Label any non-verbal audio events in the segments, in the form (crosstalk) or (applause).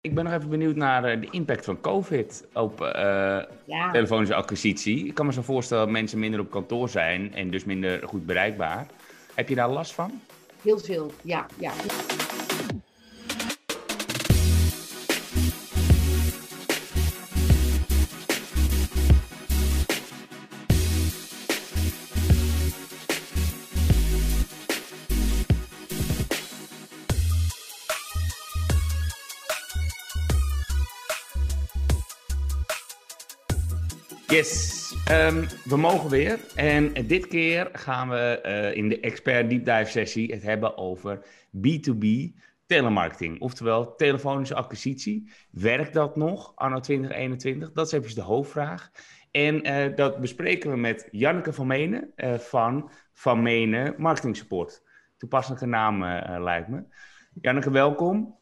Ik ben nog even benieuwd naar eh, de impact van COVID op uh, ja. telefonische acquisitie. Ik kan me zo voorstellen dat mensen minder op kantoor zijn en dus minder goed bereikbaar. Heb je daar last van? Heel veel, ja. ja. Yes, ehm, we mogen weer. En dit keer gaan we uh, in de expert deep dive sessie het hebben over B2B telemarketing. Oftewel telefonische acquisitie. Werkt dat nog anno 2021? Dat is even de hoofdvraag. En uh, dat bespreken we met Janneke van Menen uh, van Van Menen Marketing Support. Toepasselijke naam lijkt me. Janneke, welkom.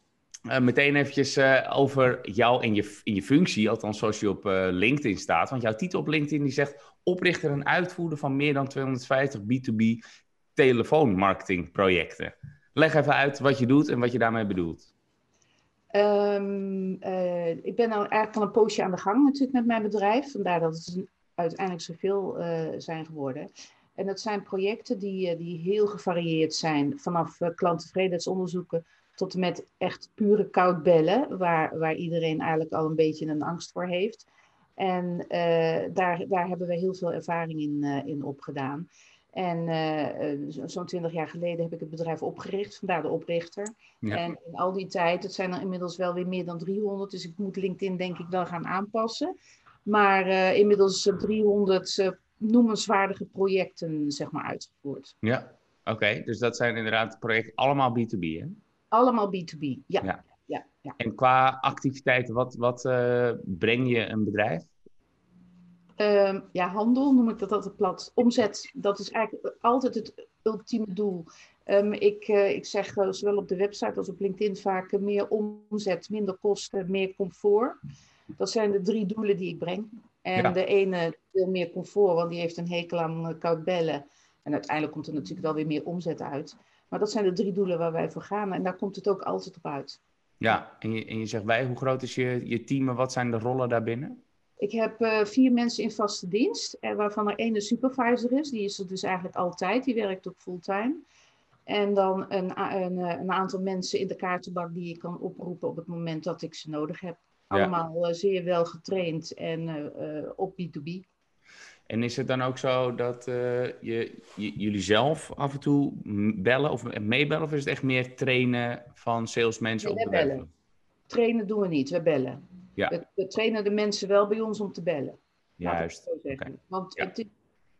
Uh, meteen eventjes uh, over jou in je, in je functie, althans zoals je op uh, LinkedIn staat. Want jouw titel op LinkedIn die zegt oprichter en uitvoerder van meer dan 250 B2B telefoonmarketingprojecten. Leg even uit wat je doet en wat je daarmee bedoelt. Um, ik ben nou eigenlijk al een poosje aan de gang natuurlijk met mijn bedrijf. Vandaar dat het uiteindelijk zoveel zijn geworden. En dat zijn projecten die, die heel gevarieerd zijn. Vanaf klanttevredenheidsonderzoeken tot en met echt pure koud bellen, waar, waar iedereen eigenlijk al een beetje een angst voor heeft. En uh, daar, daar hebben we heel veel ervaring in, uh, in opgedaan. En uh, zo'n twintig jaar geleden heb ik het bedrijf opgericht, vandaar de oprichter. Ja. En in al die tijd, het zijn er inmiddels wel weer meer dan 300, dus ik moet LinkedIn denk ik wel gaan aanpassen. Maar inmiddels 300 noemenswaardige projecten zeg maar uitgevoerd. Ja, oké. Dus dat zijn inderdaad projecten allemaal B2B hè? Allemaal B2B, ja. ja. ja, ja. En qua activiteiten, wat, wat uh, breng je een bedrijf? Uh, ja, handel noem ik dat altijd plat. Omzet, dat is eigenlijk altijd het ultieme doel. Um, ik, uh, ik zeg uh, zowel op de website als op LinkedIn vaak meer omzet, minder kosten, meer comfort. Dat zijn de drie doelen die ik breng. En ja. de ene wil meer comfort, want die heeft een hekel aan koud bellen. En uiteindelijk komt er natuurlijk wel weer meer omzet uit. Maar dat zijn de drie doelen waar wij voor gaan. En daar komt het ook altijd op uit. Ja, en je, en je zegt wij, hoe groot is je, je team en wat zijn de rollen daarbinnen? Ik heb uh, vier mensen in vaste dienst, en eh, waarvan er één de supervisor is. Die is er dus eigenlijk altijd, die werkt ook fulltime. En dan een, een, eh, een, aantal mensen in de kaartenbak die ik kan oproepen op het moment dat ik ze nodig heb. Allemaal ja. zeer wel getraind en uh, op B2B. En is het dan ook zo dat uh, je, jullie zelf af en toe bellen of meebellen? Of is het echt meer trainen van salesmensen nee, op de bellen. Trainen doen we niet, we bellen. Ja. We, we, trainen de mensen wel bij ons om te bellen. Juist. Okay. Want ja. Het,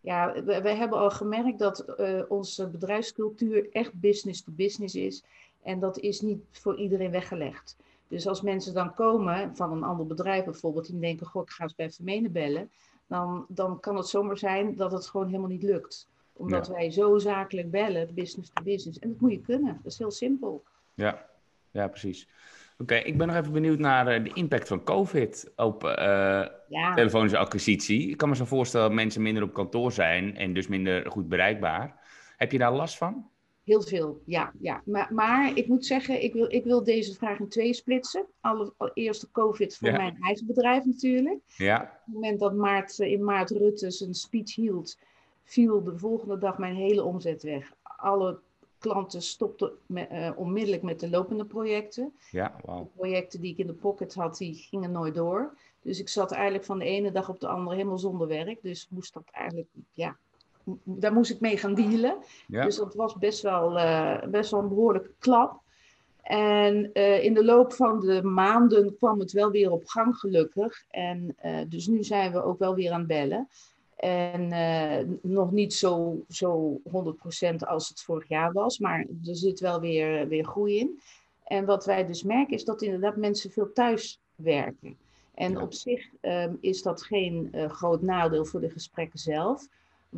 ja, we, we, hebben al gemerkt dat uh, onze bedrijfscultuur echt business to business is. En dat is niet voor iedereen weggelegd. Dus als mensen dan komen van een ander bedrijf bijvoorbeeld, die denken, goh, ik ga eens bij Vermenen bellen dan, dan kan het zomaar zijn dat het gewoon helemaal niet lukt. Omdat ja. wij zo zakelijk bellen, business to business. En dat moet je kunnen. Dat is heel simpel. Ja, ja precies. Oké, okay, ik ben nog even benieuwd naar uh, de impact van COVID op uh, ja. telefonische acquisitie. Ik kan me zo voorstellen dat mensen minder op kantoor zijn en dus minder goed bereikbaar. Heb je daar last van? Heel veel, ja. ja. Maar, maar ik moet zeggen, ik wil, ik wil deze vraag in twee splitsen. Allereerst de COVID voor ja. mijn eigen bedrijf natuurlijk. Ja. Op het moment dat maart, in maart Rutte zijn speech hield, viel de volgende dag mijn hele omzet weg. Alle klanten stopten uh, onmiddellijk met de lopende projecten. Ja, wow. De projecten die ik in de pocket had, die gingen nooit door. Dus ik zat eigenlijk van de ene dag op de andere helemaal zonder werk. Dus moest dat eigenlijk, ja, daar moest ik mee gaan dealen. Ja. Dus dat was best wel, uh, best wel een behoorlijke klap. En uh, in de loop van de maanden kwam het wel weer op gang, gelukkig. En uh, dus nu zijn we ook wel weer aan het bellen. En nog niet zo, zo 100% als het vorig jaar was, maar er zit wel weer, weer groei in. En wat wij dus merken is dat inderdaad mensen veel thuis werken. En ja. op zich um, is dat geen groot nadeel voor de gesprekken zelf.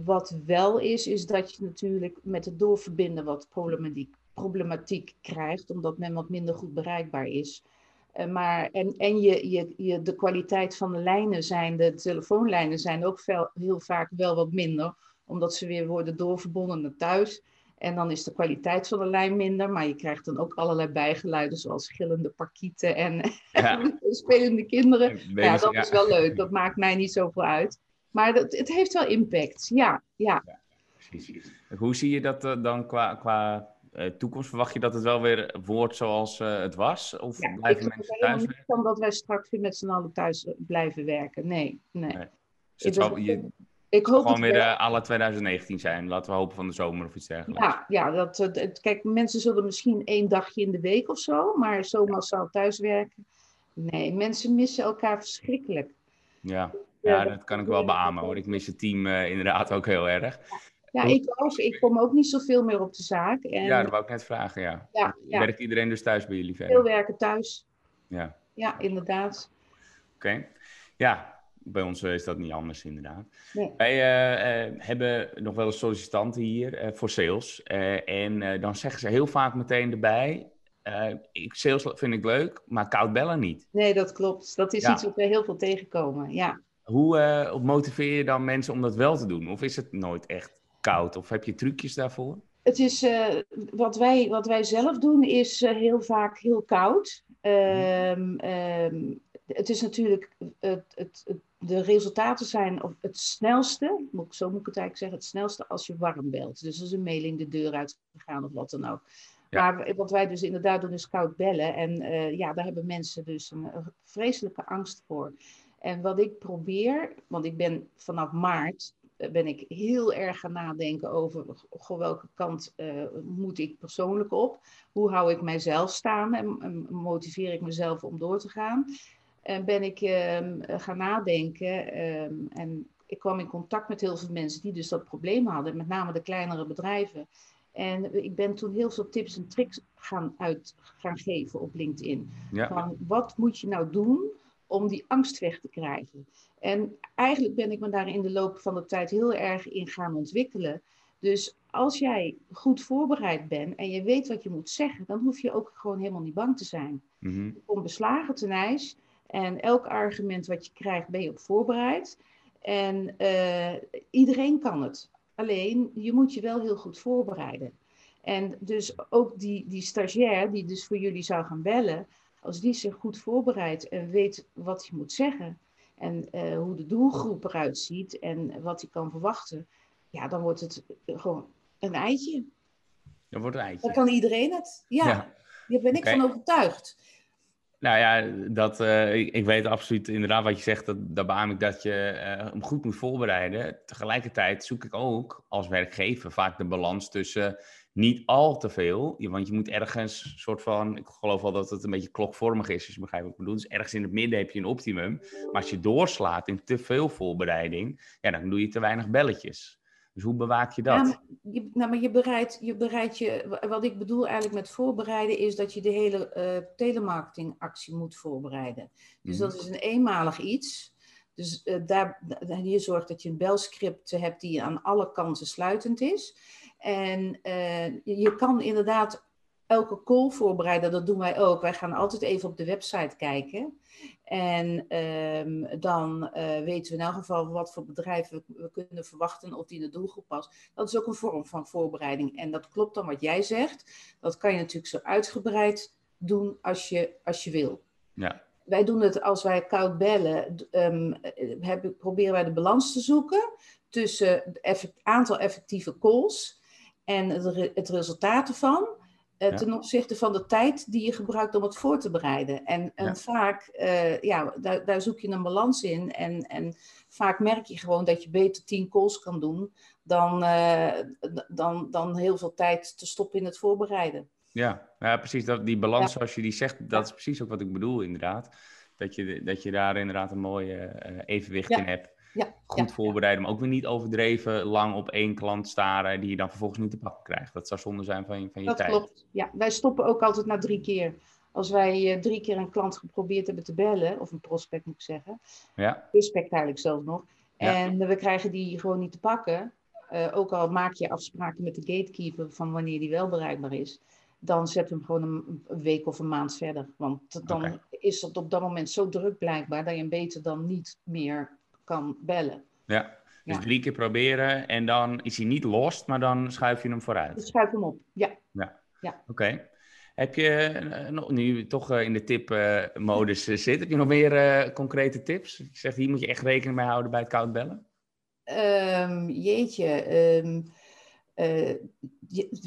Wat wel is, is dat je natuurlijk met het doorverbinden wat problematiek, problematiek krijgt, omdat men wat minder goed bereikbaar is. Uh, maar, en en je, je, je, de kwaliteit van de lijnen zijn, de telefoonlijnen zijn ook veel, heel vaak wel wat minder, omdat ze weer worden doorverbonden naar thuis. En dan is de kwaliteit van de lijn minder, maar je krijgt dan ook allerlei bijgeluiden, zoals gillende parkieten en, ja. (laughs) spelende kinderen. ja, dat is wel leuk. Dat maakt mij niet zoveel uit. Maar dat, het heeft wel impact, ja. ja. ja precies. Hoe zie je dat uh, dan qua, qua uh, toekomst? Verwacht je dat het wel weer wordt zoals uh, het was? Of ja, blijven ik mensen thuis werken? niet dat wij straks weer met z'n allen thuis blijven werken. Nee, nee. nee. Dus het zal, je, ik hoop gewoon weer uh, alle 2019 zijn. Laten we hopen van de zomer of iets dergelijks. Ja, ja dat, kijk, mensen zullen misschien één dagje in de week of zo, maar zomaar zou thuiswerken. Nee, mensen missen elkaar verschrikkelijk. Ja, ja dat kan ik wel beamen hoor. Ik mis het team uh, inderdaad ook heel erg. Ja, ik ook. Ik kom ook niet zoveel meer op de zaak. En... Ja, dat wou ik net vragen, ja. ja, ja. Werkt iedereen dus thuis bij jullie verder? Veel werken thuis. Ja. Ja, inderdaad. Oké. Ja, bij ons is dat niet anders, inderdaad. Nee. Wij uh, uh, hebben nog wel eens sollicitanten hier uh, voor sales. en dan zeggen ze heel vaak meteen erbij: ik, Sales vind ik leuk, maar koud bellen niet. Nee, dat klopt. Dat is iets wat we heel veel tegenkomen. Ja. Hoe motiveer je dan mensen om dat wel te doen? Of is het nooit echt koud? Of heb je trucjes daarvoor? Het is, wat, wij, wat wij zelf doen, is heel vaak heel koud. Um, um, het is natuurlijk, het, het, het, de resultaten zijn het snelste, zo moet ik het eigenlijk zeggen, het snelste als je warm belt. Dus als een mailing de deur uit gegaan of wat dan ook. Maar wat wij dus inderdaad doen is koud bellen. En uh, ja, daar hebben mensen dus een, vreselijke angst voor. En wat ik probeer, want ik ben vanaf maart eh, ben ik heel erg gaan nadenken over goh, welke kant uh, moet ik persoonlijk op? Hoe hou ik mijzelf staan en, en motiveer ik mezelf om door te gaan? En ben ik ehm, gaan nadenken. Ehm, en ik kwam in contact met heel veel mensen die dus dat probleem hadden, met name de kleinere bedrijven. En ik ben toen heel veel tips en tricks gaan, uit, gaan geven op LinkedIn. Van wat moet je nou doen om die angst weg te krijgen? En eigenlijk ben ik me daar in de loop van de tijd heel erg in gaan ontwikkelen. Dus als jij goed voorbereid bent en je weet wat je moet zeggen, dan hoef je ook gewoon helemaal niet bang te zijn. Mm -hmm. Je komt beslagen ten ijs en elk argument wat je krijgt, ben je op voorbereid. En uh, iedereen kan het. Alleen, je moet je wel heel goed voorbereiden. En dus ook die, die stagiair, die dus voor jullie zou gaan bellen, als die zich goed voorbereidt en weet wat hij moet zeggen en uh, hoe de doelgroep eruit ziet en wat hij kan verwachten, ja, dan wordt het gewoon een eitje. Dan wordt een eitje. Dan kan iedereen het. Ja, ja. daar ben ik van overtuigd. Nou ja, dat, uh, ik, ik, weet absoluut inderdaad wat je zegt. Dat, daar beaam ik dat je uh, hem goed moet voorbereiden. Tegelijkertijd zoek ik ook als werkgever vaak de balans tussen niet al te veel. Want je moet ergens soort van, ik geloof wel dat het een beetje klokvormig is, als je begrijpt wat ik bedoel. Dus ergens in het midden heb je een optimum. Maar als je doorslaat in te veel voorbereiding, ja, dan doe je te weinig belletjes. Dus hoe bewaak je dat? Maar je, nou, maar je bereidt je, bereidt je, wat ik bedoel eigenlijk met voorbereiden, is dat je de hele uh, telemarketingactie moet voorbereiden. Dus mm. dat is een eenmalig iets. Dus uh, daar, je zorgt dat je een belscript hebt die aan alle kanten sluitend is. En uh, je kan inderdaad elke call voorbereiden, dat doen wij ook. Wij gaan altijd even op de website kijken. En um, dan uh, weten we in elk geval wat voor bedrijven we, kunnen verwachten of die in de doelgroep past. Dat is ook een vorm van voorbereiding. En dat klopt dan wat jij zegt. Dat kan je natuurlijk zo uitgebreid doen als je, als je wil. Ja. Wij doen het als wij koud bellen, um, hebben, proberen wij de balans te zoeken tussen het aantal effectieve calls en het, het resultaat ervan. Uh, ten opzichte van de tijd die je gebruikt om het voor te bereiden. En, en vaak, uh, ja, daar, daar, zoek je een balans in. En, en vaak merk je gewoon dat je beter tien calls kan doen dan, uh, dan, dan heel veel tijd te stoppen in het voorbereiden. Ja, ja precies. Dat, die balans zoals je die zegt, dat is precies ook wat ik bedoel inderdaad. Dat je, dat je daar inderdaad een mooie evenwicht in hebt. Ja, goed voorbereiden, maar ook weer niet overdreven lang op één klant staren die je dan vervolgens niet te pakken krijgt. Dat zou zonde zijn van je, van je dat tijd. Dat klopt. Ja, wij stoppen ook altijd na drie keer. Als wij uh, drie keer een klant geprobeerd hebben te bellen, of een prospect moet ik zeggen, ja. prospect eigenlijk zelfs nog, en we krijgen die gewoon niet te pakken, uh, ook al maak je afspraken met de gatekeeper van wanneer die wel bereikbaar is, dan zet hem gewoon een, een week of een maand verder. Want dan okay. is het op dat moment zo druk blijkbaar dat je hem beter dan niet meer kan bellen. Ja, Dus drie keer proberen en dan is hij niet lost, maar dan schuif je hem vooruit. Dan schuif hem op, ja. Ja, ja. oké. Heb je, uh, nu toch uh, in de tipmodus uh, zit, heb je nog meer concrete tips? Je zegt, hier moet je echt rekening mee houden bij het koud bellen? Um, jeetje, um,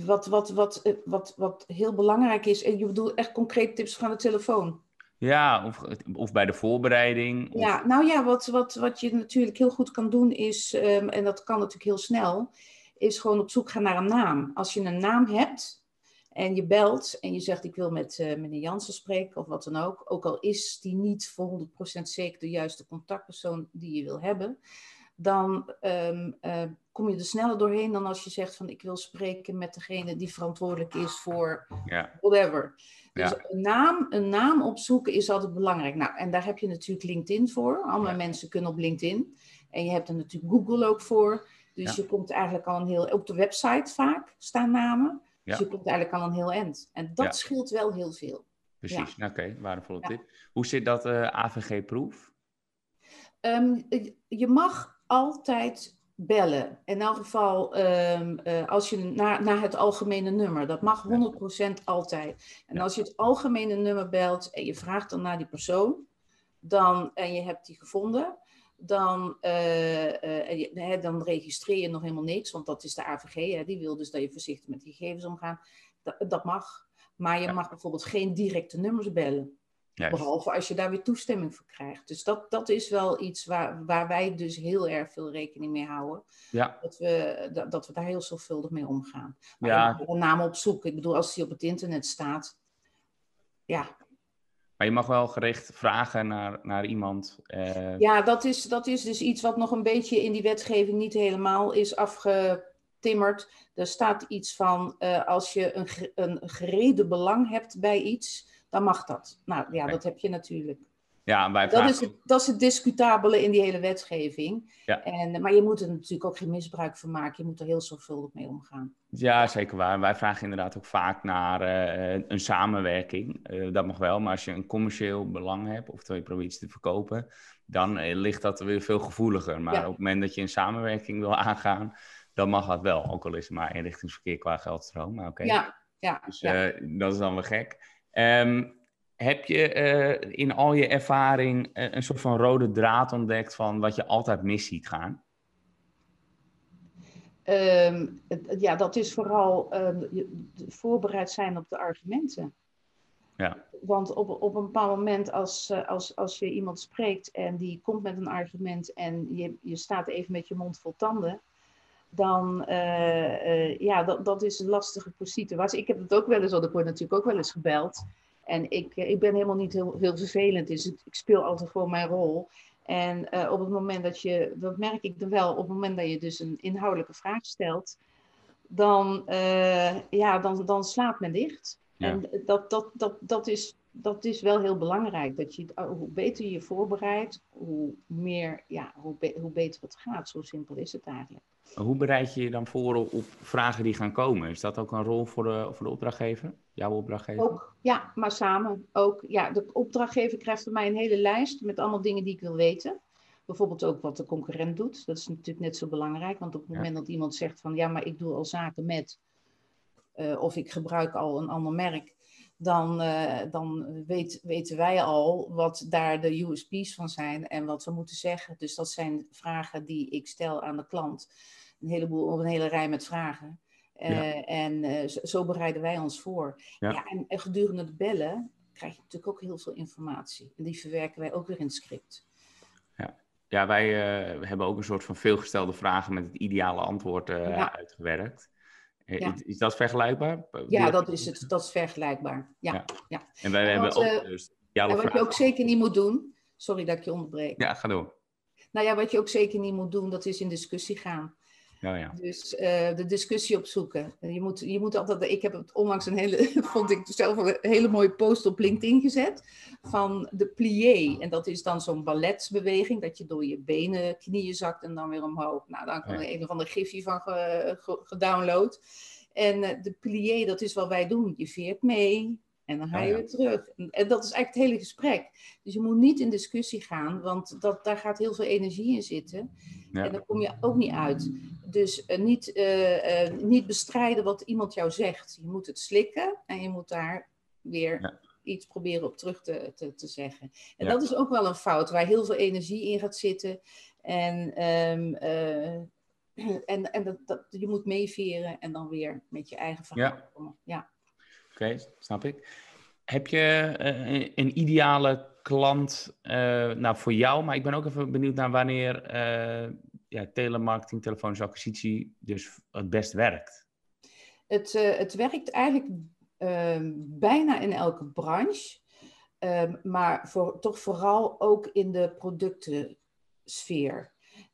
wat, wat, wat, wat, wat heel belangrijk is, en je bedoelt echt concrete tips van de telefoon? Ja, of, of bij de voorbereiding. Of... Ja, nou ja, wat, wat, wat je natuurlijk heel goed kan doen is, um, en dat kan natuurlijk heel snel, is gewoon op zoek gaan naar een naam. Als je een naam hebt en je belt en je zegt ik wil met uh, meneer Jansen spreken of wat dan ook, ook al is die niet voor 100% zeker de juiste contactpersoon die je wil hebben, dan um, uh, kom je er sneller doorheen dan als je zegt van ik wil spreken met degene die verantwoordelijk is voor ja. whatever. Dus een, naam, een naam opzoeken is altijd belangrijk. Nou, en daar heb je natuurlijk LinkedIn voor. Allemaal mensen kunnen op LinkedIn. En je hebt er natuurlijk Google ook voor. Dus je komt eigenlijk al een heel... Op de website vaak staan namen. Dus je komt eigenlijk al een heel eind. En dat scheelt wel heel veel. Precies, oké, okay, waardevolle tip. Hoe zit dat uh, eh, AVG-proef? Um, ehm, je mag altijd bellen. In elk geval um, uh, als je naar, naar het algemene nummer. Dat mag 100% altijd. En als je het algemene nummer belt en je vraagt dan naar die persoon, dan, en je hebt die gevonden, dan, uh, uh, dan registreer je nog helemaal niks, want dat is de AVG. Hè, die wil dus dat je voorzichtig met die gegevens omgaat. Dat, dat mag. Maar je mag bijvoorbeeld geen directe nummers bellen. Behalve als je daar weer toestemming voor krijgt. Dus dat, dat is wel iets waar, waar wij dus heel erg veel rekening mee houden. Ja. Dat, we, dat, dat we daar heel zorgvuldig mee omgaan. Maar ja. een naam opzoeken. Ik bedoel, als die op het internet staat. Ja. Maar je mag wel gericht vragen naar, naar iemand. Eh... Ja, dat is, dat is dus iets wat nog een beetje in die wetgeving niet helemaal is afgetimmerd. Er staat iets van uh, als je een, een gereden belang hebt bij iets dan mag dat. Nou ja, dat heb je natuurlijk. Ja, wij dat, is het, dat is het discutabele in die hele wetgeving. Ja. En, maar je moet er natuurlijk ook geen misbruik van maken. Je moet er heel zorgvuldig mee omgaan. Ja, zeker waar. Wij vragen inderdaad ook vaak naar uh, een samenwerking. Uh, dat mag wel, maar als je een commercieel belang hebt, of je probeert iets te verkopen, dan uh, ligt dat weer veel gevoeliger. Maar op het moment dat je een samenwerking wil aangaan, dan mag dat wel. Ook al is het maar inrichtingsverkeer qua geldstroom. Maar oké. Ja, ja, dus ja. dat is dan weer gek. Um, heb je uh, in al je ervaring uh, een soort van rode draad ontdekt van wat je altijd mis ziet gaan? Um, ja, dat is vooral uh, voorbereid zijn op de argumenten. Ja. Want op, op een bepaald moment, als, als, als je iemand spreekt en die komt met een argument en je, je staat even met je mond vol tanden, dan uh, ja, dat, dat is een lastige situatie. Ik heb het ook wel eens, want ik word natuurlijk ook wel eens gebeld. En ik, eh, ik ben helemaal niet heel, heel vervelend, dus ik, ik speel altijd gewoon mijn rol. En uh, op het moment dat je, dat merk ik dan wel, op het moment dat je dus een inhoudelijke vraag stelt, dan, uh, ja, dan, dan slaat men dicht. Ja. En dat, dat, dat, dat, is, dat is wel heel belangrijk. Dat je, hoe beter je je voorbereidt, hoe, meer, ja, hoe, be hoe beter het gaat. Zo simpel is het eigenlijk. Hoe bereid je je dan voor op vragen die gaan komen? Is dat ook een rol voor de, voor de opdrachtgever? Jouw opdrachtgever? Ook, ja, maar samen. Ook, ja, de opdrachtgever krijgt van mij een hele lijst met allemaal dingen die ik wil weten. Bijvoorbeeld ook wat de concurrent doet. Dat is natuurlijk net zo belangrijk. Want op het moment dat iemand zegt van ja, maar ik doe al zaken met... Uh, of ik gebruik al een ander merk dan, uh, dan weet, weten wij al wat daar de USP's van zijn en wat we moeten zeggen. Dus dat zijn vragen die ik stel aan de klant. Een heleboel, een hele rij met vragen. Uh, ja. En uh, zo, zo, bereiden wij ons voor. Ja. ja en, en, gedurende het bellen krijg je natuurlijk ook heel veel informatie. En die verwerken wij ook weer in het script. Ja, ja wij hebben ook een soort van veelgestelde vragen met het ideale antwoord ja. uitgewerkt. Ja. Is, dat vergelijkbaar? Ja, dat is, het, dat is vergelijkbaar. Ja, ja. ja. En wij en hebben wat, ook dus en wat je ook zeker niet moet doen, sorry dat ik je onderbreek. Ja, ga door. Nou ja, wat je ook zeker niet moet doen, dat is in discussie gaan. Ja, ja. Dus uh, de discussie opzoeken. Je moet, je moet altijd, ik heb het onlangs een hele, (laughs) vond ik zelf een hele mooie post op LinkedIn gezet. Van de plié. En dat is dan zo'n balletsbeweging, dat je door je benen, knieën zakt en dan weer omhoog. Nou, dan kan er ja. een of ander gifje van ge, ge, gedownload. En uh, de plié, dat is wat wij doen. Je veert mee. En dan ga je weer terug. En dat is eigenlijk het hele gesprek. Dus je moet niet in discussie gaan, want dat, daar gaat heel veel energie in zitten. Ja. En daar kom je ook niet uit. Dus uh, niet, uh, uh, niet bestrijden wat iemand jou zegt. Je moet het slikken en je moet daar weer ja. iets proberen op terug te, te, te zeggen. En dat is ook wel een fout waar heel veel energie in gaat zitten. En, um, (clears throat) en, en dat, dat, je moet meeveren en dan weer met je eigen verhaal komen. Ja. Snap ik. Heb je uh, een ideale klant uh, nou, voor jou? Maar ik ben ook even benieuwd naar wanneer uh, ja, telemarketing, telefonische acquisitie dus het best werkt. Het, het werkt eigenlijk ehm, bijna in elke branche. Um, maar voor, toch vooral ook in de productensfeer.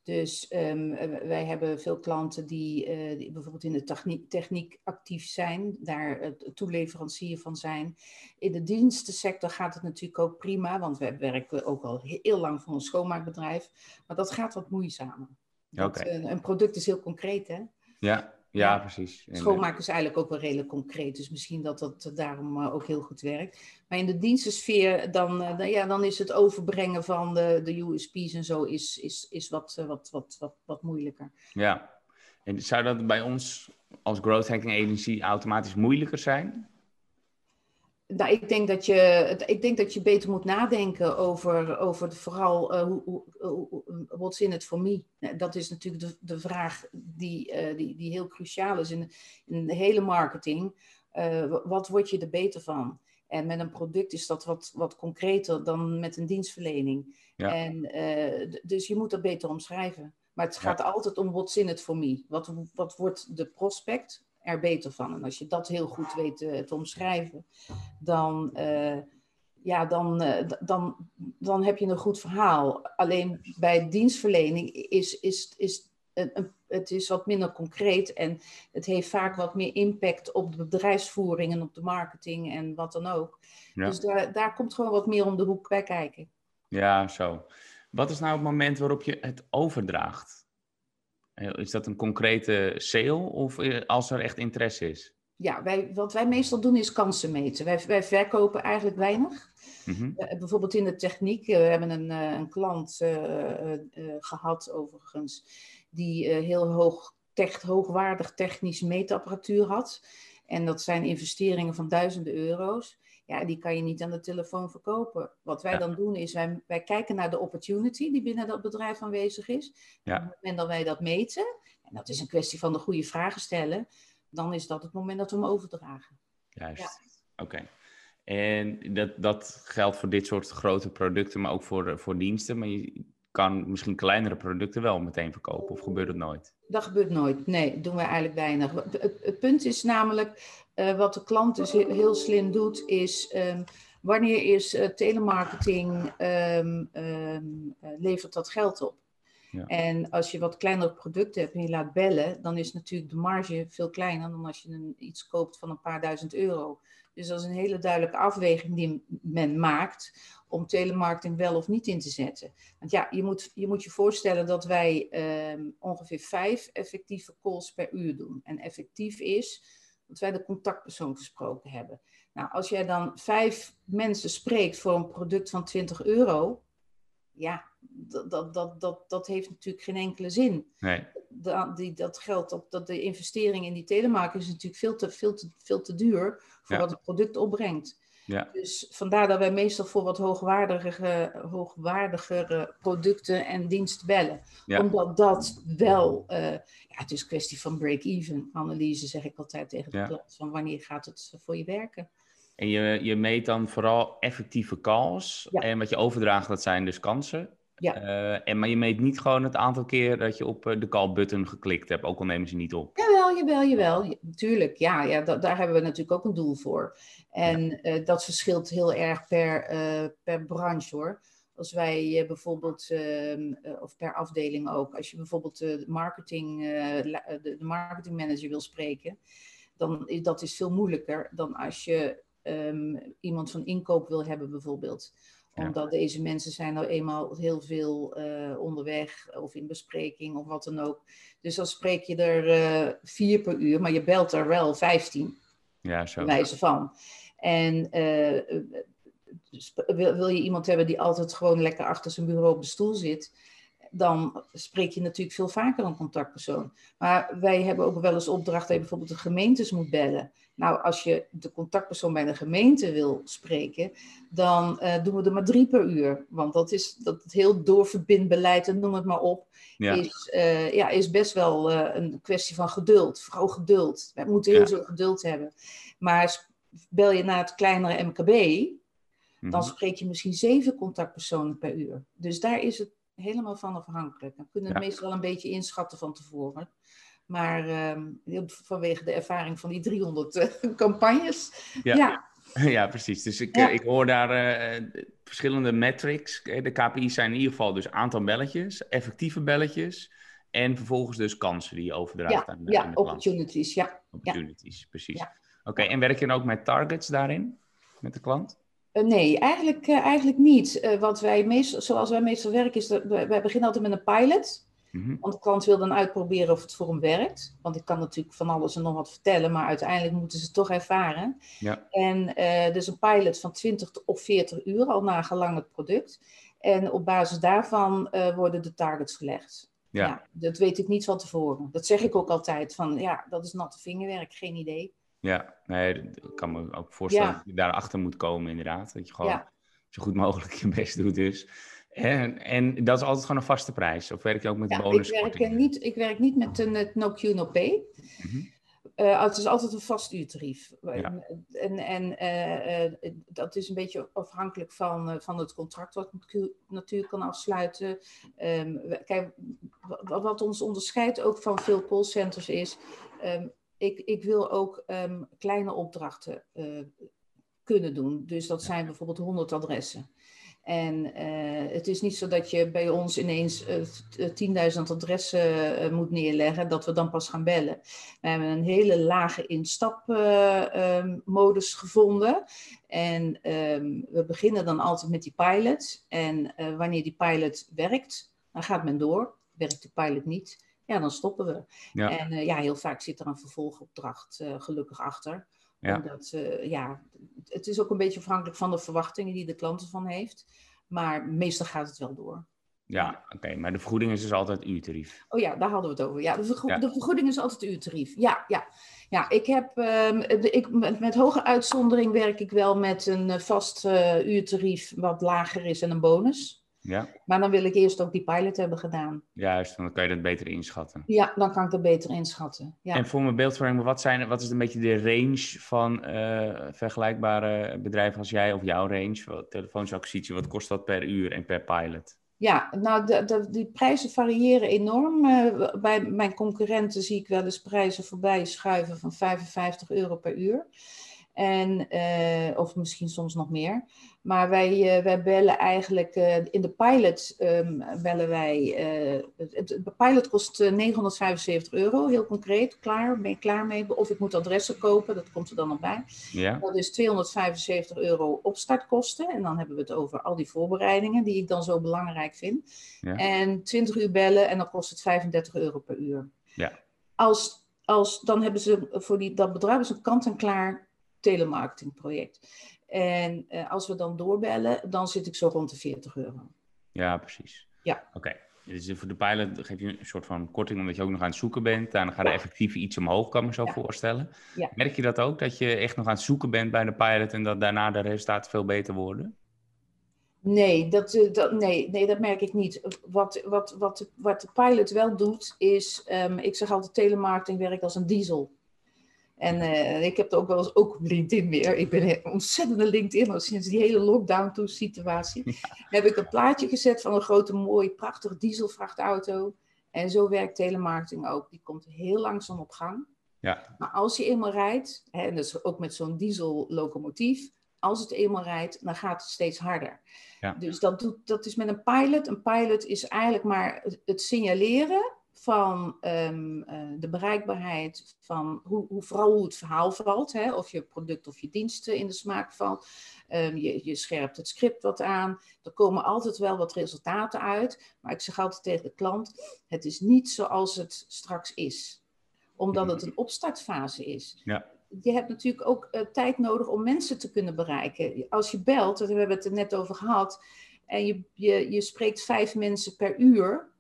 Dus um, wij hebben veel klanten die, uh, die, bijvoorbeeld in de techniek, techniek actief zijn, daar het toeleverancier van zijn. In de dienstensector gaat het natuurlijk ook prima, want we werken ook al heel lang voor een schoonmaakbedrijf. Maar dat gaat wat moeizamer. Dat, okay. uh, een product is heel concreet, hè? Ja, ja, precies. Schoonmaken is eigenlijk ook wel redelijk concreet, dus misschien dat dat daarom uh, ook heel goed werkt. Maar in de dienstensfeer, dan, dan, ja, dan is het overbrengen van de, de USP's en zo is, is, is wat, wat, wat, wat, wat moeilijker. Ja, en zou dat bij ons als growth hacking agency automatisch moeilijker zijn? Nou, ik denk dat je, ik denk dat je beter moet nadenken over, over vooral uh, hoe, hoe, what's in it for me. Dat is natuurlijk de, de vraag die, uh, die, die heel cruciaal is in, in de hele marketing. Uh, wat word je er beter van? En met een product is dat wat, wat concreter dan met een dienstverlening. Ja. En, dus je moet dat beter omschrijven. Maar het gaat ja. altijd om what's in it for me. Wat, wat wordt de prospect er beter van. En als je dat heel goed weet uh, te omschrijven, dan, uh, ja, dan, uh, dan, dan heb je een goed verhaal. Alleen bij dienstverlening is, is, is een, een, het is wat minder concreet en het heeft vaak wat meer impact op de bedrijfsvoering en op de marketing en wat dan ook. Ja. Dus daar, daar komt gewoon wat meer om de hoek bij kijken. Ja, zo. Wat is nou het moment waarop je het overdraagt? Is dat een concrete sale of eh, als er echt interesse is? Ja, wij, wat wij meestal doen is kansen meten. Wij, wij verkopen eigenlijk weinig. Mm-hmm. Uh, bijvoorbeeld in de techniek. Uh, we hebben een, uh, een klant gehad overigens. Die heel hoog, tech, hoogwaardig technisch meetapparatuur had. En dat zijn investeringen van duizenden euro's. Ja, die kan je niet aan de telefoon verkopen. Wat wij ja. dan doen is, wij, wij kijken naar de opportunity die binnen dat bedrijf aanwezig is. Ja. Op het moment dat wij dat meten, en dat is een kwestie van de goede vragen stellen, dan is dat het moment dat we hem overdragen. Juist, ja. oké. En dat, dat geldt voor dit soort grote producten, maar ook voor, voor diensten. Maar je kan misschien kleinere producten wel meteen verkopen, of gebeurt het nooit? Dat gebeurt nooit. Nee, doen we eigenlijk weinig. Het, punt is namelijk, uh, wat de klant dus heel slim doet, is um, wanneer is uh, telemarketing, um, um, uh, levert dat geld op? Ja. En als je wat kleinere producten hebt en je laat bellen, dan is natuurlijk de marge veel kleiner dan als je een, iets koopt van een paar duizend euro. Dus dat is een hele duidelijke afweging die men maakt om telemarketing wel of niet in te zetten. Want ja, je moet je, moet je voorstellen dat wij um, ongeveer vijf effectieve calls per uur doen. En effectief is dat wij de contactpersoon gesproken hebben. Nou, als jij dan vijf mensen spreekt voor een product van 20 euro, ja, dat, dat, dat, dat, dat heeft natuurlijk geen enkele zin. Nee. Dat, die, dat geld op dat de investering in die telemarketing is natuurlijk veel te, veel te, veel te duur voor ja. wat het product opbrengt. Ja. Dus vandaar dat wij meestal voor wat hoogwaardigere, hoogwaardigere producten en diensten bellen. Ja. Omdat dat wel, uh, ja, het is een kwestie van break-even analyse, zeg ik altijd tegen de klant. Van wanneer gaat het voor je werken? En je, je meet dan vooral effectieve calls. Ja. En wat je overdraagt, dat zijn dus kansen. Ja. Uh, en, maar je meet niet gewoon het aantal keer dat je op de call-button geklikt hebt, ook al nemen ze niet op. Jawel, jawel, jawel. Tuurlijk, ja, ja da daar hebben we natuurlijk ook een doel voor. En ja. uh, dat verschilt heel erg per, uh, per branche hoor. Als wij bijvoorbeeld, ehm, of per afdeling ook, als je bijvoorbeeld de marketing, de, de marketingmanager wil spreken, dan is dat is veel moeilijker dan als je um, iemand van inkoop wil hebben bijvoorbeeld omdat deze mensen zijn nou eenmaal heel veel uh, onderweg of in bespreking of wat dan ook. Dus dan spreek je er uh, vier per uur, maar je belt er wel vijftien. Ja, zo. Wijze van. En wil, wil je iemand hebben die altijd gewoon lekker achter zijn bureau op de stoel zit, dan spreek je natuurlijk veel vaker een contactpersoon. Maar wij hebben ook wel eens opdracht dat je bijvoorbeeld de gemeentes moet bellen. Nou, als je de contactpersoon bij de gemeente wil spreken, dan uh, doen we er maar drie per uur. Want dat is dat het heel doorverbindbeleid, en noem het maar op, Is, uh, ja, is best wel uh, een kwestie van geduld. Vooral geduld. Wij moeten heel ja. veel geduld hebben. Maar bel je naar het kleinere MKB, dan mhm. spreek je misschien zeven contactpersonen per uur. Dus daar is het helemaal van afhankelijk. Dan kunnen we het meestal wel een beetje inschatten van tevoren. Maar uh, vanwege de ervaring van die 300 uh, eh, (laughs) campagnes. Ja. ja. (laughs) Ja. precies. Dus ik, ja. ik hoor daar uh, verschillende metrics. De KPI's zijn in ieder geval dus aantal belletjes, effectieve belletjes. En vervolgens dus kansen die je overdraagt ja, aan de, ja, aan de opportunities, ja. Opportunities, precies. Oké, en werk je dan ook met targets daarin, met de klant? Uh, nee, eigenlijk, uh, eigenlijk niet. Uh, wat wij meestal, zoals wij meestal werken, is dat wij, beginnen altijd met een pilot. Mm-hmm. Want de klant wil dan uitproberen of het voor hem werkt. Want ik kan natuurlijk van alles en nog wat vertellen, maar uiteindelijk moeten ze het toch ervaren. Ja. En dus een pilot van 20 of 40 uur, al nagelang het product. En op basis daarvan worden de targets gelegd. Ja. ja. Dat weet ik niet van tevoren. Dat zeg ik ook altijd. Van ja, dat is natte vingerwerk, geen idee. Ja, nee, ik kan me ook voorstellen dat je daarachter moet komen, inderdaad. Dat je gewoon zo goed mogelijk je best doet, dus. En, en dat is altijd gewoon een vaste prijs? Of werk je ook met ja, bonus? Ik werk, niet, ik werk niet met een no Q, no pay. Mm uh, het is altijd een vast uurtarief. Ja. En, en uh, uh, dat is een beetje afhankelijk van, van het contract wat natuurlijk kan afsluiten. Um, kijk, wat ons onderscheidt ook van veel callcenters is... Um, ik, ik wil ook um, kleine opdrachten uh, kunnen doen. Dus dat zijn bijvoorbeeld 100 adressen. En uh, het is niet zo dat je bij ons ineens uh, 10.000 adressen moet neerleggen, dat we dan pas gaan bellen. We hebben een hele lage instapmodus um, gevonden. En um, we beginnen dan altijd met die pilot. En wanneer die pilot werkt, dan gaat men door. Werkt de pilot niet, ja, dan stoppen we. Ja. En uh, ja, heel vaak zit er een vervolgopdracht uh, gelukkig achter. Ja. Omdat, uh, ja, het is ook een beetje afhankelijk van de verwachtingen die de klant ervan heeft. Maar meestal gaat het wel door. Ja, oké. Maar de vergoeding is dus altijd uurtarief. Oh ja, daar hadden we het over. Ja, de, vergo ja. de vergoeding is altijd uurtarief. Ja, ja. Ja, ik heb um, ik, met, met, hoge uitzondering werk ik wel met een vast uurtarief wat lager is en een bonus. Ja. Maar dan wil ik eerst ook die pilot hebben gedaan. Juist, dan kan je dat beter inschatten. Ja, dan kan ik dat beter inschatten. Ja. En voor mijn beeldvorming, wat, zijn, wat is een beetje de range van uh, vergelijkbare bedrijven als jij of jouw range? Telefonische acquisitie, wat kost dat per uur en per pilot? Ja, nou, de, de, die prijzen variëren enorm. Uh, bij mijn concurrenten zie ik wel eens prijzen voorbij schuiven van 55 euro per uur. En, uh, of misschien soms nog meer. Maar wij, uh, wij bellen eigenlijk uh, in de pilot um, bellen wij. Het, de pilot kost 975 euro, heel concreet. Klaar, ben je klaar mee? Of ik moet adressen kopen, dat komt er dan nog bij. Ja. Dat is 275 euro opstartkosten. En dan hebben we het over al die voorbereidingen die ik dan zo belangrijk vind. Ja. En 20 uur bellen en dan kost het 35 euro per uur. Ja. Als, als, dan hebben ze voor die, dat bedrag is een kant-en-klaar telemarketingproject. En uh, als we dan doorbellen, dan zit ik zo rond de 40 euro. Ja, precies. Ja. Oké. Okay. Dus voor de pilot geef je een soort van korting omdat je ook nog aan het zoeken bent. Dan gaat de effectieve iets omhoog, kan ik me zo ja. voorstellen. Ja. Merk je dat ook, dat je echt nog aan het zoeken bent bij de pilot en dat daarna de resultaten veel beter worden? Nee, dat, eh, dat, nee, nee, dat merk ik niet. Wat, wat, wat, de, wat de pilot wel doet, is, um, ik zeg altijd, telemarketing werkt als een diesel. En uh, ik heb er ook wel eens ook LinkedIn meer. Ik ben een ontzettende LinkedIn, sinds die hele lockdown-situatie. Ja. Heb ik een plaatje gezet van een grote, mooie, prachtige dieselvrachtauto. En zo werkt telemarketing ook. Die komt heel langzaam op gang. Ja. Maar als je eenmaal rijdt, hè, en dat is ook met zo'n diesellocomotief, als het eenmaal rijdt, dan gaat het steeds harder. Ja. Dus dat, doet, dat is met een pilot. Een pilot is eigenlijk maar het signaleren van um, uh, de bereikbaarheid, van hoe, hoe, vooral hoe het verhaal valt, hè, of je product of je diensten in de smaak valt. Um, je, je scherpt het script wat aan. Er komen altijd wel wat resultaten uit. Maar ik zeg altijd tegen de klant: het is niet zoals het straks is omdat het een opstartfase is. Ja. je hebt natuurlijk ook uh, tijd nodig om mensen te kunnen bereiken. Als je belt, we hebben het er net over gehad, en je, je, je spreekt vijf mensen per uur,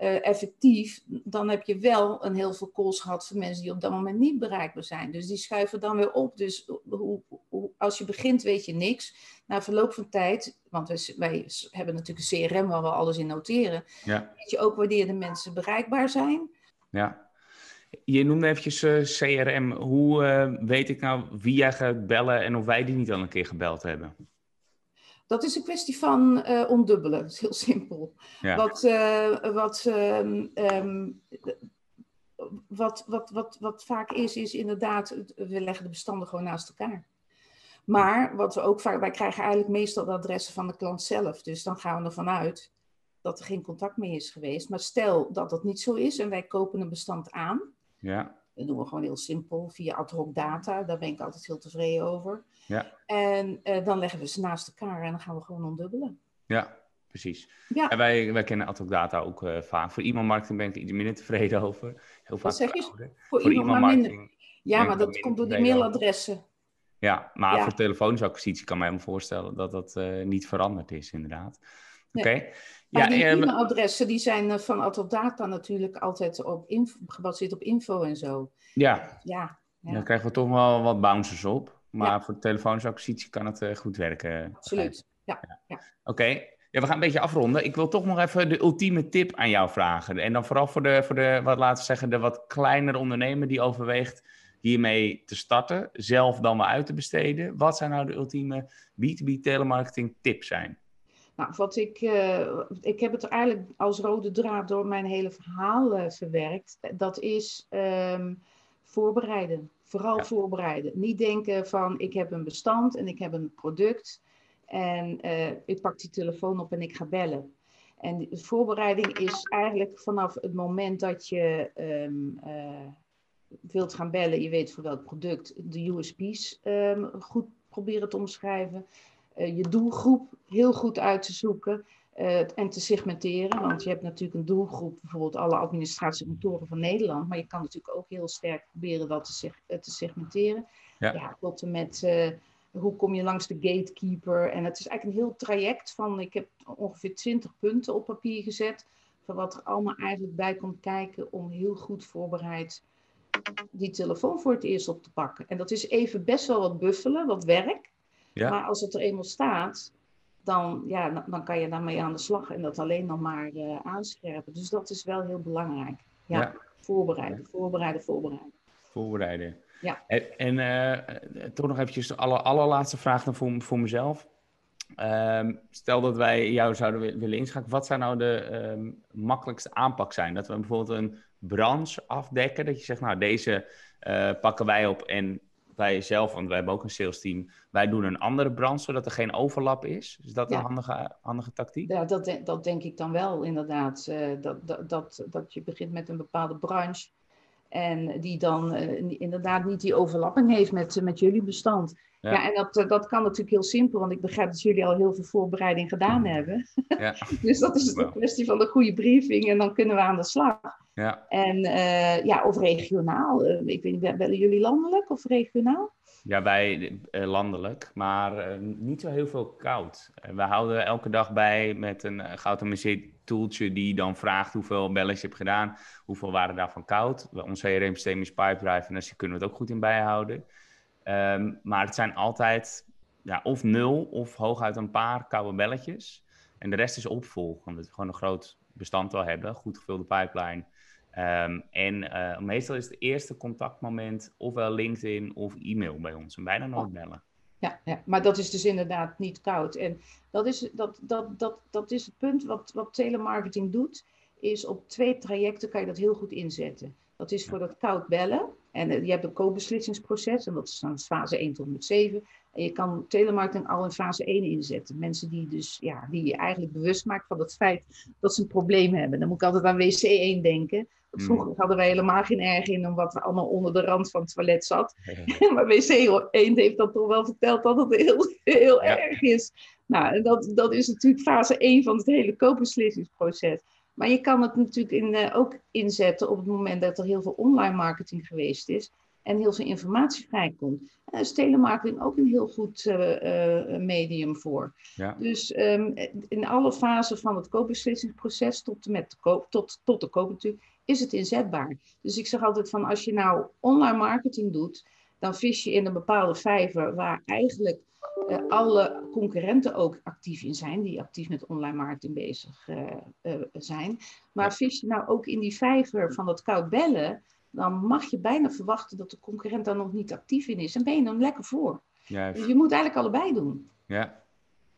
uh, effectief, dan heb je wel een heel veel calls gehad van mensen die op dat moment niet bereikbaar zijn. Dus die schuiven dan weer op. Dus hoe, hoe, als je begint, weet je niks. Na verloop van tijd, want wij, wij hebben natuurlijk een CRM waar we alles in noteren, ja. weet je ook wanneer de mensen bereikbaar zijn. Ja. Je noemde eventjes uh, CRM. Hoe uh, weet ik nou wie jij gaat bellen en of wij die niet al een keer gebeld hebben? Dat is een kwestie van uh, ondubbelen. Dat is heel simpel. Ja. Wat, wat, um, wat, wat, wat, wat vaak is, is inderdaad, we leggen de bestanden gewoon naast elkaar. Maar wat we ook vaak, wij krijgen eigenlijk meestal de adressen van de klant zelf. Dus dan gaan we ervan uit dat er geen contact meer is geweest. Maar stel dat dat niet zo is en wij kopen een bestand aan. Ja. Dat doen we gewoon heel simpel via ad hoc data. Daar ben ik altijd heel tevreden over. Ja. En uh, dan leggen we ze naast elkaar en dan gaan we gewoon ondubbelen. Ja, precies. Ja. En wij, wij kennen ad hoc data ook uh, vaak. Voor e-mailmarketing ben ik iets minder tevreden over. Heel vaak Wat zeg je? Voor, voor e-mailmarketing. Ja, maar dat komt door die mailadressen. Ja, maar ja. voor telefonische acquisitie kan mij me voorstellen dat dat uh, niet veranderd is, inderdaad. Oké. Okay. Ja, die ehm, e-mailadressen die zijn eh, van Autodata natuurlijk altijd op info, gebaseerd op info en zo. Ja. ja, ja. Dan krijgen we toch wel wat bouncers op. Maar voor de telefonische acquisitie kan het uh, goed werken. Absoluut, ja. ja. Oké, ja, we gaan een beetje afronden. Ik wil toch nog even de ultieme tip aan jou vragen. En dan vooral voor de, voor de wat laten we zeggen, de wat kleinere ondernemer die overweegt hiermee te starten, zelf dan maar uit te besteden. Wat zijn nou de ultieme B2B telemarketing tips zijn? Nou, wat ik, uh, ik heb het eigenlijk als rode draad door mijn hele verhaal uh, verwerkt. Dat is um, voorbereiden. Vooral voorbereiden. Niet denken van ik heb een bestand en ik heb een product en uh, ik pak die telefoon op en ik ga bellen. En de voorbereiding is eigenlijk vanaf het moment dat je um, wilt gaan bellen, je weet voor welk product, de USP's um, goed proberen te omschrijven. Eh, je doelgroep heel goed uit te zoeken uh, en te segmenteren. Want je hebt natuurlijk een doelgroep, bijvoorbeeld alle administratiekantoren van Nederland. Maar je kan natuurlijk ook heel sterk proberen dat te, eh, te segmenteren. Ja. ja, tot en met hoe kom je langs de gatekeeper. En het is eigenlijk een heel traject van, ik heb ongeveer 20 punten op papier gezet. Van wat er allemaal eigenlijk bij komt kijken om heel goed voorbereid die telefoon voor het eerst op te pakken. En dat is even best wel wat buffelen, wat werk. Ja. Maar als het er eenmaal staat, dan, ja, dan kan je daarmee aan de slag en dat alleen nog maar uh, aanscherpen. Dus dat is wel heel belangrijk. Ja, voorbereiden, voorbereiden, voorbereiden. Voorbereiden. Ja. En, en uh, toch nog eventjes de aller, allerlaatste vraag dan voor, voor mezelf. Um, stel dat wij jou zouden willen inschakelen, wat zou nou de um, makkelijkste aanpak zijn? Dat we bijvoorbeeld een branche afdekken, dat je zegt, nou deze uh, pakken wij op en wij zelf, want wij hebben ook een sales team, wij doen een andere brand, zodat er geen overlap is. Is dat een handige, handige tactiek? Ja, dat, dat denk ik dan wel inderdaad. Uh, dat, dat, dat, dat je begint met een bepaalde branche en die dan uh, inderdaad niet die overlapping heeft met, met jullie bestand. Ja, ja en dat, eh, dat kan natuurlijk heel simpel, want ik begrijp dat jullie al heel veel voorbereiding gedaan hebben. Ja. (laughs) dus dat is een kwestie van de goede briefing en dan kunnen we aan de slag. Ja. En uh, ja, of regionaal. Uh, ik weet niet, bellen jullie landelijk of regionaal? Ja, wij uh, landelijk, maar niet zo heel veel koud. we houden elke dag bij met een geautomatiseerd tooltje die dan vraagt hoeveel belletjes je hebt gedaan, hoeveel waren daarvan koud. Ons CRM-systeem is Pipedrive en daar kunnen we het ook goed in bijhouden. Um, maar het zijn altijd ja, of nul of hooguit een paar koude belletjes. En de rest is opvolg, omdat we gewoon een groot bestand al hebben, goed gevulde pipeline. Um, en uh, meestal is het eerste contactmoment ofwel LinkedIn of e-mail bij ons. En bijna nooit bellen. Ja, ja, maar dat is dus inderdaad niet koud. En dat is, dat, dat, dat, dat is het punt wat, wat telemarketing doet. Is op twee trajecten kan je dat heel goed inzetten. Dat is voor dat koud bellen. En uh, je hebt een co-beslissingsproces. En dat is dan fase 1 tot en met 7. En je kan telemarketing al in fase 1 inzetten. Mensen die dus, ja, die je eigenlijk bewust maakt van het feit dat ze een probleem hebben. Dan moet ik altijd aan WC1 denken. Vroeger hmm. hadden wij helemaal geen erg in om wat er allemaal onder de rand van het toilet zat. (laughs) maar WC1 heeft dat toch wel verteld dat het heel, heel erg is. Nou, dat, dat is natuurlijk fase 1 van het hele koopbeslissingsproces. Maar je kan het natuurlijk in, uh, ook inzetten op het moment dat er heel veel online marketing geweest is. En heel veel informatie vrijkomt. Daar is telemarketing ook een heel goed medium voor. Ja. Dus um, in alle fasen van het koopbeslissingsproces tot, met de koop, tot, tot de koop natuurlijk, is het inzetbaar. Dus ik zeg altijd van als je nou online marketing doet, dan vis je in een bepaalde vijver waar eigenlijk uh, alle concurrenten ook actief in zijn, die actief met online marketing bezig uh, uh, zijn. Maar vis je nou ook in die vijver van dat koud bellen, dan mag je bijna verwachten dat de concurrent daar nog niet actief in is. En ben je dan lekker voor. Juist. Dus je moet eigenlijk allebei doen. Ja,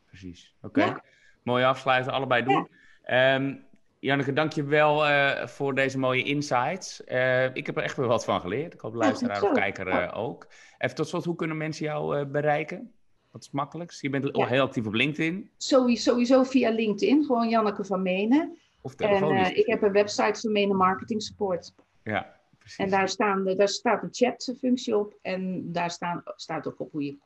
precies. Oké, okay. mooi afsluiten, allebei doen. Ja. Um, Janneke, dank je wel uh, voor deze mooie insights. Uh, ik heb er echt weer wat van geleerd. Ik hoop de luisteraar of kijker uh, ook. Even tot slot, hoe kunnen mensen jou bereiken? Wat is het makkelijkst? Je bent ja. heel actief op LinkedIn. Sowieso, sowieso via LinkedIn, gewoon Janneke van Menen. Of telefonisch. En ik heb een website van Menen Marketing Support. Ja. En daar, staan, daar staat een chatfunctie op en daar staan, staat ook op hoe je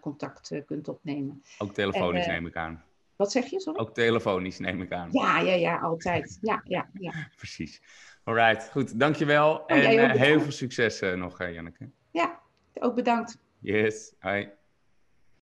contact kunt opnemen. Ook telefonisch en, neem ik aan. Wat zeg je, sorry? Ook telefonisch, neem ik aan. Ja, ja, ja, altijd. Ja, ja, ja. (laughs) Precies. Alright, goed. Dankjewel. Oh, en heel veel succes nog, Janneke. Ja, ook bedankt. Yes, hoi.